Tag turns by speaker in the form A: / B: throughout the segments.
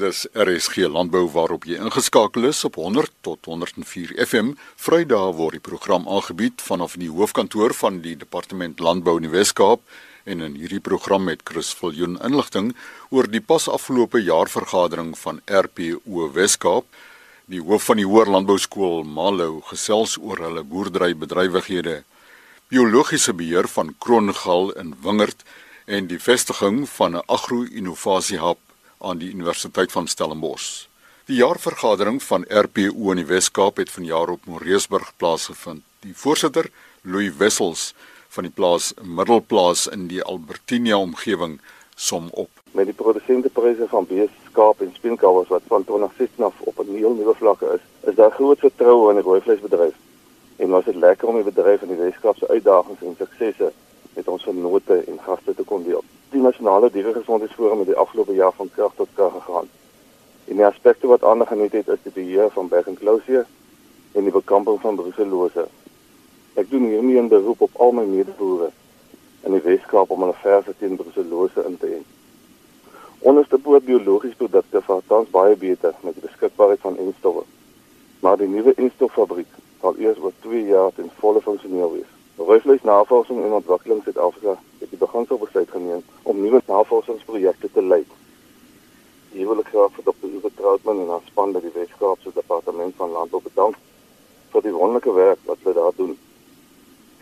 A: Dis RSG Landbou waarop jy ingeskakel is op 100 tot 104 FM. Vrydag word die program aangebied vanaf die hoofkantoor van die Departement Landbou in die Wes-Kaap en in hierdie program met Chris Viljoen inligting oor die pas afgelope jaarvergadering van RPO Wes-Kaap. Die hoof van die Hoër Landbou Skool Malo gesels oor hulle boerderybedrywighede, biologiese beheer van Kroongal in Wingerd en die vestiging van 'n agro-innovasiehub aan die Universiteit van Stellenbosch. Die jaarvergadering van RPO in die Wes-Kaap het vanjaar op Moreesburg plaasgevind. Die voorsitter, Louis Wessels van die plaas Middelplaas in die Albertinia omgewing som op.
B: Met die produsentepryse van beeskaap en speenkalwers wat van 2016 af op 'n heel nuwe vlakke is, is daar groot vertroue in die rooivleisbedryf. En was dit lekker om die bedryf in die Wes-Kaap se uitdagings en suksesse met ons vennote en gaste te kon deel nasionale dieregesondheidsforum het die afgelope jaar van krag tot krag gegaan. En die aspekte wat aandag geniet het is die beheer van bergenklousie en die bekamping van brucellose. Ek doen hiermee 'n beroep op al my medeboere in die Weskaap om hulle verse teen brucellose in te en. Onderste boot biologiese produkte vaar tans baie beter met die beskikbaarheid van enstowwe. Maar die nuwe enstoffabriek sal eers oor 2 jaar ten volle funksioneel wees. Rooivleis Navorsing en Ontwikkeling Suid-Afrika beginsel besluit geneem om nuwe navorsingsprojekte te lei. Hier wil ek graag vir Dr. Uwe Troutman en haar span by die Weskaapse Departement van Landbou bedank vir die wonderlike werk wat hulle daar doen.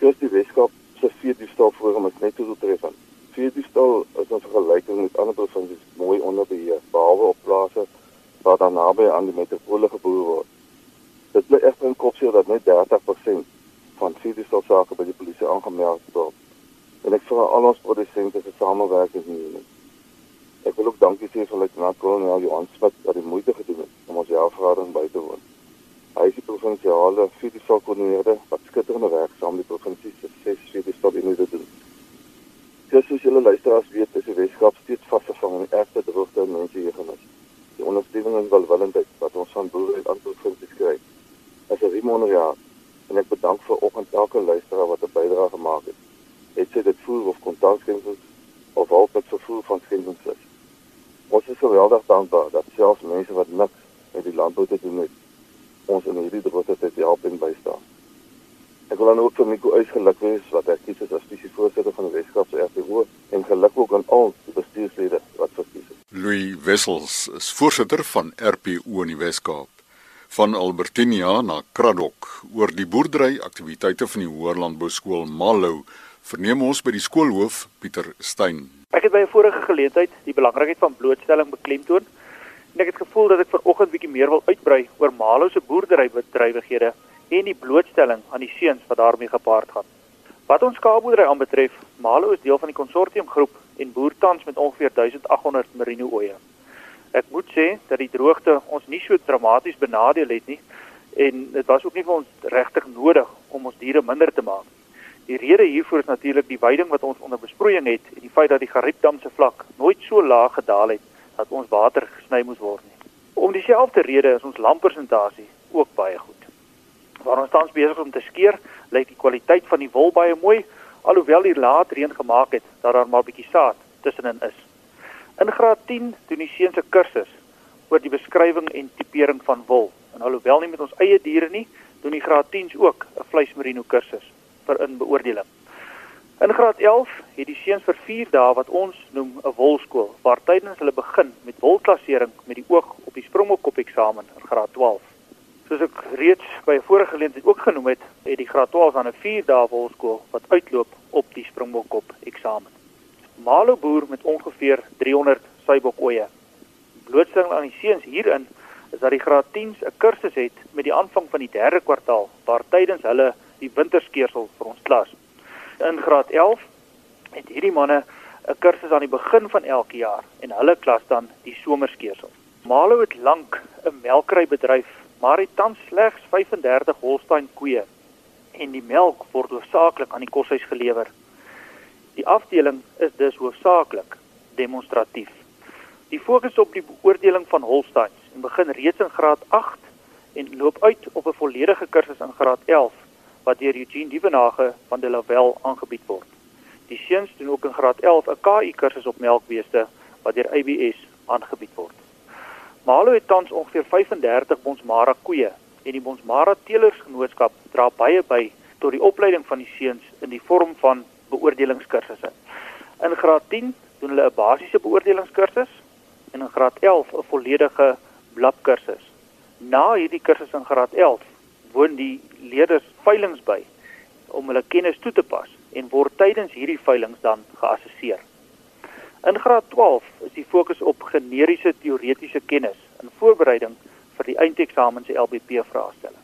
B: Kies die Weskaap se veediefstal forum is net so doeltreffend. Veediefstal is 'n vergelyking met ander provinsies mooi onder beheer, behalwe op plase waar daar naby aan die metropole geboer word. Dit bly egter in kopsie dat net 30% van veediefstal sake by die polisie aangemeld word en ek vra al ons produsente se samewerking hier. Ek wil ook dankie sê vir Luitenant Kolonel Johan Smit wat die moeite gedoen het om ons jaarvergadering by te woon. Hy is die provinsiale fisiese wat skitterende werk saam met die provinsie se ses fisiese unite doen. Dis soos julle luisteraars weet, is die Weskaap steeds vasgevang in die ergste droogte en mense hier gemis. Die ondersteuning en welwillendheid wat ons van boere uit ander provinsies kry, is 'n remoner jaar en ek bedank vir oggend elke luisteraar wat 'n bydrae gemaak het het sy dit voel of kontakskennis of al met vervoer van skennis is. Ons is geweldig dankbaar dat selfs mense wat niks met die landbou te doen het, ons in hierdie te help en bystaan. Ek wil dan ook vir Nico uitgeluk wees wat hy kies as spesifieke voorsitter van die Weskaapse RTO en geluk ook aan al die bestuurslede wat verkies is.
A: Louis Wessels is voorsitter van RPO in die Weskaap van Albertinia na Kraddock oor die boerdery aktiwiteite van die Hoërlandbou skool Malou verneem ons by die skoolhoof Pieter Steyn.
C: Ek het by 'n vorige geleentheid die belangrikheid van blootstelling beklemtoon en ek het gevoel dat ek vanoggend bietjie meer wil uitbrei oor Malo se boerderybedrywighede en die blootstelling aan die seuns wat daarmee gepaard gaan. Wat ons skaapboerdery aanbetref, Malo is deel van die konsortiumgroep en boer tans met ongeveer 1800 merino oeye. Ek moet sê dat die droogte ons nie so dramaties benadeel het nie en dit was ook nie vir ons regtig nodig om ons diere minder te maak. Die rede hiervoor is natuurlik die veiding wat ons onder besproeiing het en die feit dat die Gariepdam se vlak nooit so laag gedaal het dat ons water gesny moes word nie. Om dieselfde rede is ons landpersentasie ook baie goed. Waar ons tans besig is om te skeer, lyk die kwaliteit van die wol baie mooi, alhoewel hier laat reën gemaak het dat daar maar 'n bietjie saad tussenin is. In graad 10 doen die seuns 'n kursus oor die beskrywing en tipering van wol. En alhoewel nie met ons eie diere nie, doen die graad 10s ook 'n vleismerino kursus vir inbeoordeling. In graad 11 het die seuns vir 4 dae wat ons noem 'n wolskool waar tydens hulle begin met wolklassering met die oog op die springbokkop eksamen in graad 12. Soos ek reeds by 'n vorige geleentheid ook genoem het, het die graad 12 dan 'n 4 dae wolskool wat uitloop op die springbokkop eksamen. Malo boer met ongeveer 300 suibokoeie. Blootstelling aan die seuns hierin is dat die graad 10s 'n kursus het met die aanvang van die 3de kwartaal waar tydens hulle die winterskeersel vir ons klas. In graad 11 het hierdie manne 'n kursus aan die begin van elke jaar en hulle klas dan die somerskeersel. Malo het lank 'n melkrybedryf, maar het tans slegs 35 Holstein koeie en die melk word hoofsaaklik aan die koshuis gelewer. Die afdeling is dus hoofsaaklik demonstratief. Die fokus op die beoordeling van Holsteins en begin reeds in graad 8 en loop uit op 'n volledige kursus in graad 11 wat deur Eugene Dievenage van Delavel aangebied word. Die seuns doen ook in graad 11 'n KI kursus op melkbeeste wat deur ABS aangebied word. Malo het tans ongeveer 35 Bonsmara koeie en die Bonsmara Telersgenootskap dra baie by tot die opleiding van die seuns in die vorm van beoordelingskursusse. In graad 10 doen hulle 'n basiese beoordelingskursus en in graad 11 'n volledige blapkursus. Na hierdie kursus in graad 11 woon die leerders veilinge by om hulle kennis toe te pas en word tydens hierdie veilinge dan geassesseer. In graad 12 is die fokus op generiese teoretiese kennis in voorbereiding vir die eindeksamen se LBP vraestelling.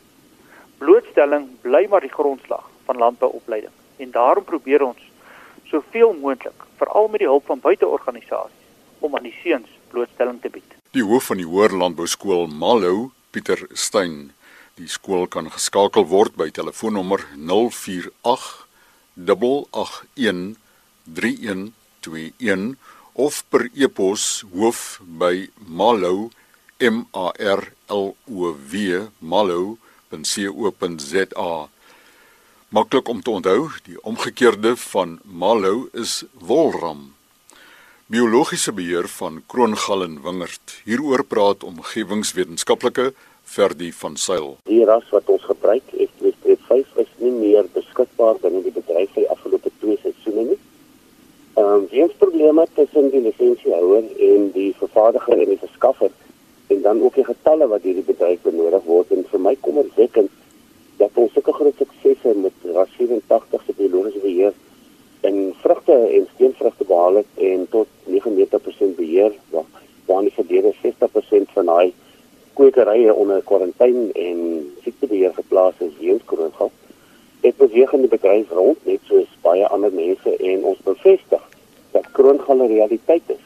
C: Blootstelling bly maar die grondslag van landbouopleiding en daarom probeer ons soveel moontlik, veral met die hulp van buiteorganisasies, om aan die seuns blootstelling te bied.
A: Die hoof van die Hoër Landbou Skool Malou, Pieter Steyn, die skool kan geskakel word by telefoonnommer 048 881 31 0821 of per e-pos hoof by malou m a r l o w malou.co.za Maklik om te onthou, die omgekeerde van malou is wolram. Biologiese beheer van kroongallen wingerd. Hieroor praat omgewingswetenskaplike Ferdi van Sail.
D: Die ras wat ons gebruik, F5 is nie meer beskikbaar binne die bedryf vir die afgelope 2 seisoene nie. Ehm um, weens probleme tussen die lisensiehouer en die vervaardiger en die verskaffer en dan ook die getalle wat hierdie bedryf benodig word en vir my kommerwekkend dat ons sulke groot suksese met ras 84 se biologiese beheer en vrugte en steenvrugte behaal het en tot 99% beheer waar die verlede 60% van daai kwekerye onder kwarantyne en siektebeheer geplaas is weens koronavirus. Ek beweeg in die bedryf rond net soos baie ander mense en ons bevestig dat kroongalle realiteit is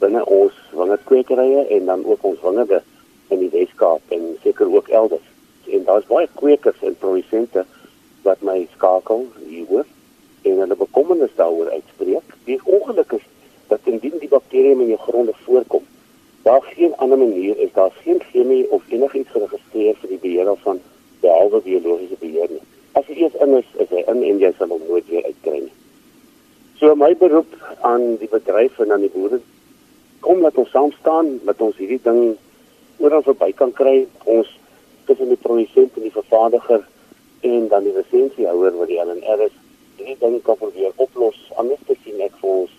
D: binne ons wingerdkwekerye en dan ook ons wingerde in die Weskaap en seker ook elders. En daar's baie kwekers en produsente wat my skakel hieroor en hulle bekommernis daaroor uitspreek. Die ongeluk is dat indien die bakterieë in jou gronde voorkom, daar geen ander manier is daar geen chemie of enigiets geregistreer vir die beheer van behalwe biologiese beheer nie. As jy eers in is, is hy in en jy sal hom nooit weer uitkry nie. So my beroep aan die bedryf en aan die boere kom dat ons saam staan dat ons hierdie ding oral verby kan kry. Ons tussen die produsent en die vervaardiger en dan die lisensiehouer wat die LNR is, hierdie ding kan probeer oplos. Anders sien ek vir ons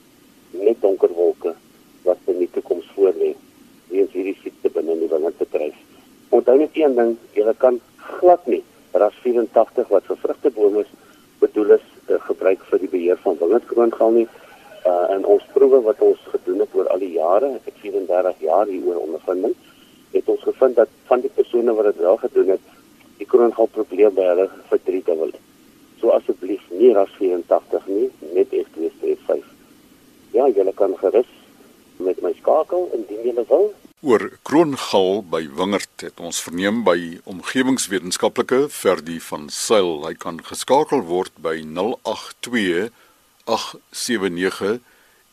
D: net donker wolke wat in die toekoms voorlê weens hierdie siekte binne die wingerdbedryf. Onthou net een ding, jy kan glad nie ras 84 wat vir vrugtebome bedoel is uh, gebruik vir die beheer van wingerdkroongal nie. Uh en ons proewe wat ons gedoen het oor al die jare, ek het 34 jaar hieroor ondervinding, het ons gevind dat van die persone wat dit wel gedoen het, die kroongal probleem by hulle verdrietig wil. So asseblief nie ras 84 nie, net F2 F5. Ja, julle kan gerus met my skakel indien julle wil
A: oor kroongal by wingerd het ons verneem by omgewingswetenskaplike Ferdi van Sail. Hy kan geskakel word by 082 879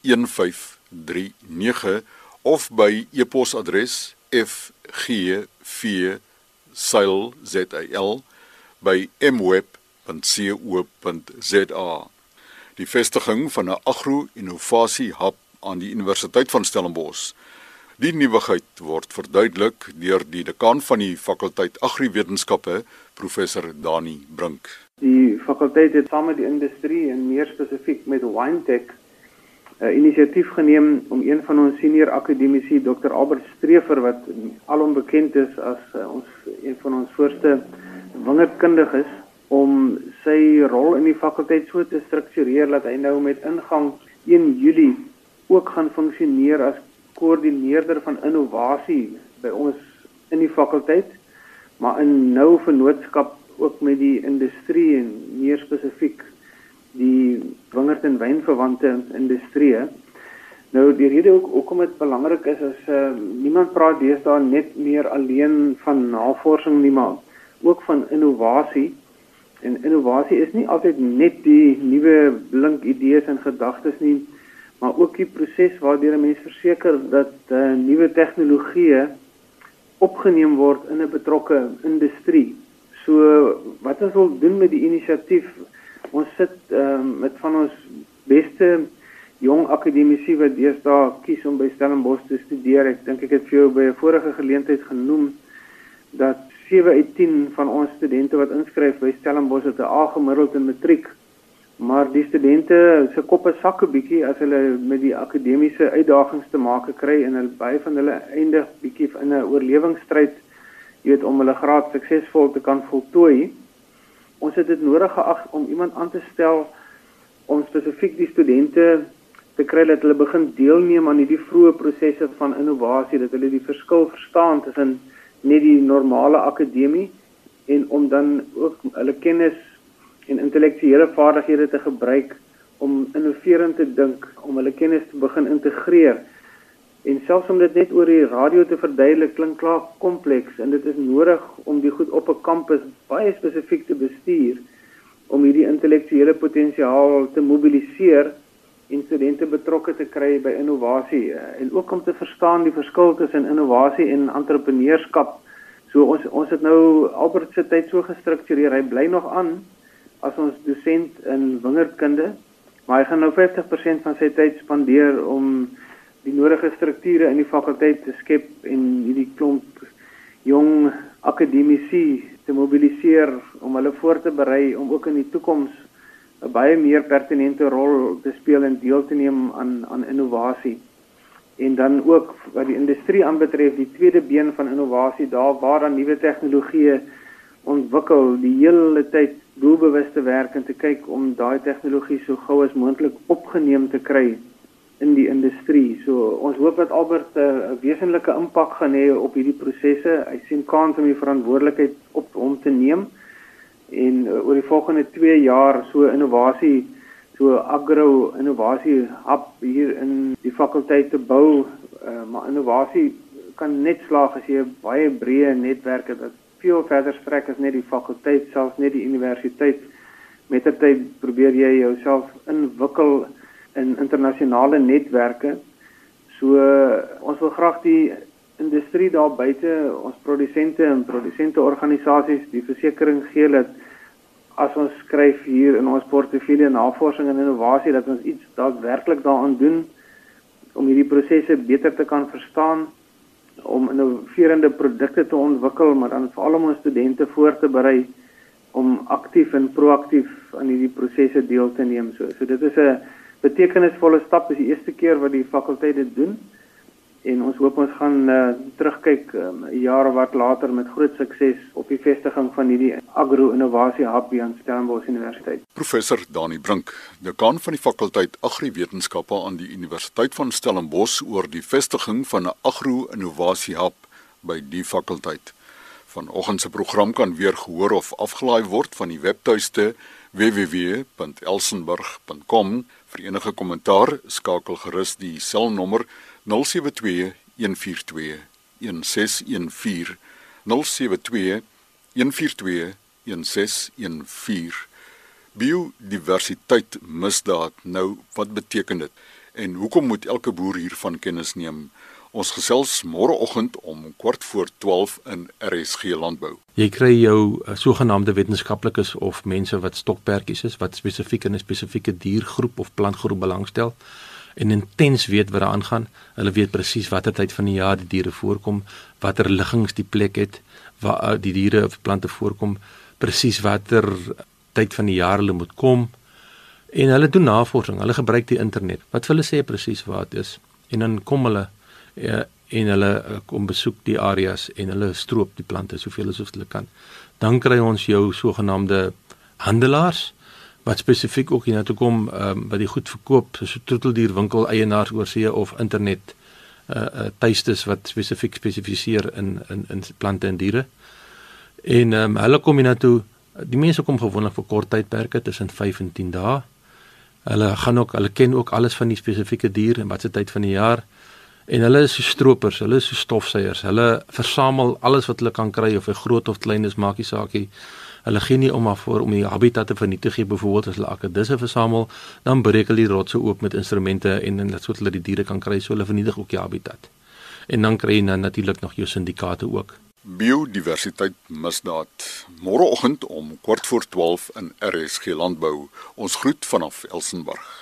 A: 1539 of by e-posadres fg4sail@mweb.co.za. Die vestiging van 'n agro-innovasie hub aan die Universiteit van Stellenbosch Die nuwigheid word verduidelik deur die dekaan van die fakulteit Agriwetenskappe, professor Dani Brink.
E: Die fakulteit het saam met die industrie en meer spesifiek met WineTech 'n uh, inisiatief geneem om een van ons senior akademici, Dr. Albert Streefer wat alom bekend is as uh, ons een van ons voorste wingerdkundiges om sy rol in die fakulteit so te struktureer dat hy nou met ingang 1 Julie ook gaan funksioneer as koördineerder van innovasie by ons in die fakulteit, maar in nou vennootskap ook met die industrie en meer spesifiek die wingerd en wynverwante industrie. Nou die rede ook hoekom dit belangrik is is uh, niemand praat deesdae net meer alleen van navorsing nie maar ook van innovasie. En innovasie is nie altyd net die nuwe blink idees en gedagtes nie, maar ook die proses waardeur 'n mens verseker dat uh, nuwe tegnologieë opgeneem word in 'n betrokke industrie. So wat ons wil doen met die inisiatief, ons sit uh, met van ons beste jong akademici wat deesdae kies om by Stellenbosch te studeer. Ek dink ek het vir jou by 'n vorige geleentheid genoem dat 7 uit 10 van ons studente wat inskryf by Stellenbosch het 'n A gemiddeld in matriek. Maar die studente se koppe sak 'n bietjie as hulle met die akademiese uitdagings te maak kry en hulle baie van hulle eindig bietjie in 'n oorlewingsstryd, jy weet om hulle graad suksesvol te kan voltooi. Ons het dit nodig geag om iemand aan te stel om spesifiek die studente te kry dat hulle begin deelneem aan hierdie vroeë prosesse van innovasie, dat hulle die verskil verstaan tussen net die normale akademie en om dan ook hulle kennis en intellektuele vaardighede te gebruik om innoverend te dink, om hulle kennis te begin integreer. En selfs om dit net oor die radio te verduidelik klink klaar kompleks en dit is nodig om die goed op 'n kampus baie spesifiek te bestuur om hierdie intellektuele potensiaal te mobiliseer en studente betrokke te kry by innovasie eh, en ook om te verstaan die verskil tussen innovasie en entrepreneurskap. So ons ons het nou Albert se tyd so gestruktureer. Hy bly nog aan as ons dosent in wingerdkunde, maar hy gaan nou 50% van sy tyd spandeer om die nodige strukture in die fakulteit te skep en hierdie klomp jong akademici te mobiliseer om hulle voor te berei om ook in die toekoms 'n baie meer pertinente rol te speel en deel te neem aan aan innovasie. En dan ook wat die industrie aanbetref, die tweede been van innovasie, daar waar dan nuwe tegnologieë ontwikkel, die hele tyd doelbewus te werk en te kyk om daai tegnologie so gou as moontlik opgeneem te kry in die industrie. So ons hoop dat Albert 'n wesenlike impak gaan hê op hierdie prosesse. Hy sien kans om die verantwoordelikheid op hom te neem en uh, oor die volgende 2 jaar so innovasie so agro innovasie hub hier in die fakulteit te bou uh, maar innovasie kan net slaag as jy 'n baie breë netwerk het wat veel verder strek as net die fakulteit selfs net die universiteit. Met ter tyd probeer jy jouself inwikkel in internasionale netwerke. So ons wil graag die industrie daar buite ons produsente en produsente organisasies die versekering gee dat as ons skryf hier in ons portefeulje navorsing en innovasie dat ons iets daadwerklik daaraan doen om hierdie prosesse beter te kan verstaan om innoverende produkte te ontwikkel maar dan veral om ons studente voor te berei om aktief en proaktief aan hierdie prosesse deel te neem. So so dit is 'n betekenisvolle stap. Dis die eerste keer wat die fakulteit dit doen en ons hoop ons gaan uh, terugkyk um, jare wat later met groot sukses op die vestiging van hierdie agro-innovasie hub by Stellenbosch Universiteit.
A: Professor Dani Brink, dekaan van die fakulteit Agriwetenskappe aan die Universiteit van Stellenbosch oor die vestiging van 'n agro-innovasie hub by die fakulteit. Vanoggend se program kan weer gehoor of afgelaai word van die webtuiste www.elsenburg.com. Vir enige kommentaar skakel gerus die selnommer 072 142 1614 072 142 1614 biodiversiteit misdaad nou wat beteken dit? En hoekom moet elke boer hiervan kennis neem? Ons gesels môreoggend om kwart voor 12 in RSG landbou.
F: Jy kry jou uh, sogenaamde wetenskaplikes of mense wat stokpertjies is wat spesifiek in 'n spesifieke diergroep of plantgroep belangstel en intens weet wat daar aangaan. Hulle weet presies watter tyd van die jaar die diere voorkom, watter liggings die plek het waar uh, die diere of plante voorkom, presies watter tyd van die jaar hulle moet kom. En hulle doen navorsing. Hulle gebruik die internet. Wat hulle sê presies waar dit is. En dan kom hulle uh, en hulle uh, kom besoek die areas en hulle stroop die plante soveel as wat hulle kan. Dan kry ons jou sogenaamde handelaars wat spesifiek ook hier na toe kom ehm um, wat die goed verkoop so troeteldierwinkel eienaars oor see of internet uh, uh tuistes wat spesifiek spesifiseer in in in plante en diere. En ehm um, hulle kom hier na toe die mense kom gewoonlik vir kort tydperke tussen 5 en 10 dae. Hulle gaan ook hulle ken ook alles van die spesifieke dier en watse tyd van die jaar. En hulle is so stroopers, hulle is so stofsuiers. Hulle versamel alles wat hulle kan kry of hy groot of klein is, maakie saakie hulle gee nie om af vir om die habitat te vernietig nie. Byvoorbeeld as hulle akkedisse versamel dan breek hulle die rotse oop met instrumente en en dat sodat hulle die diere kan kry so hulle vernietig ook die habitat. En dan kry jy dan natuurlik nog jou syndikaate ook.
A: Biodiversiteit misdaad. Môreoggend om kort voor 12 in RSG landbou. Ons groet vanaf Elsenburg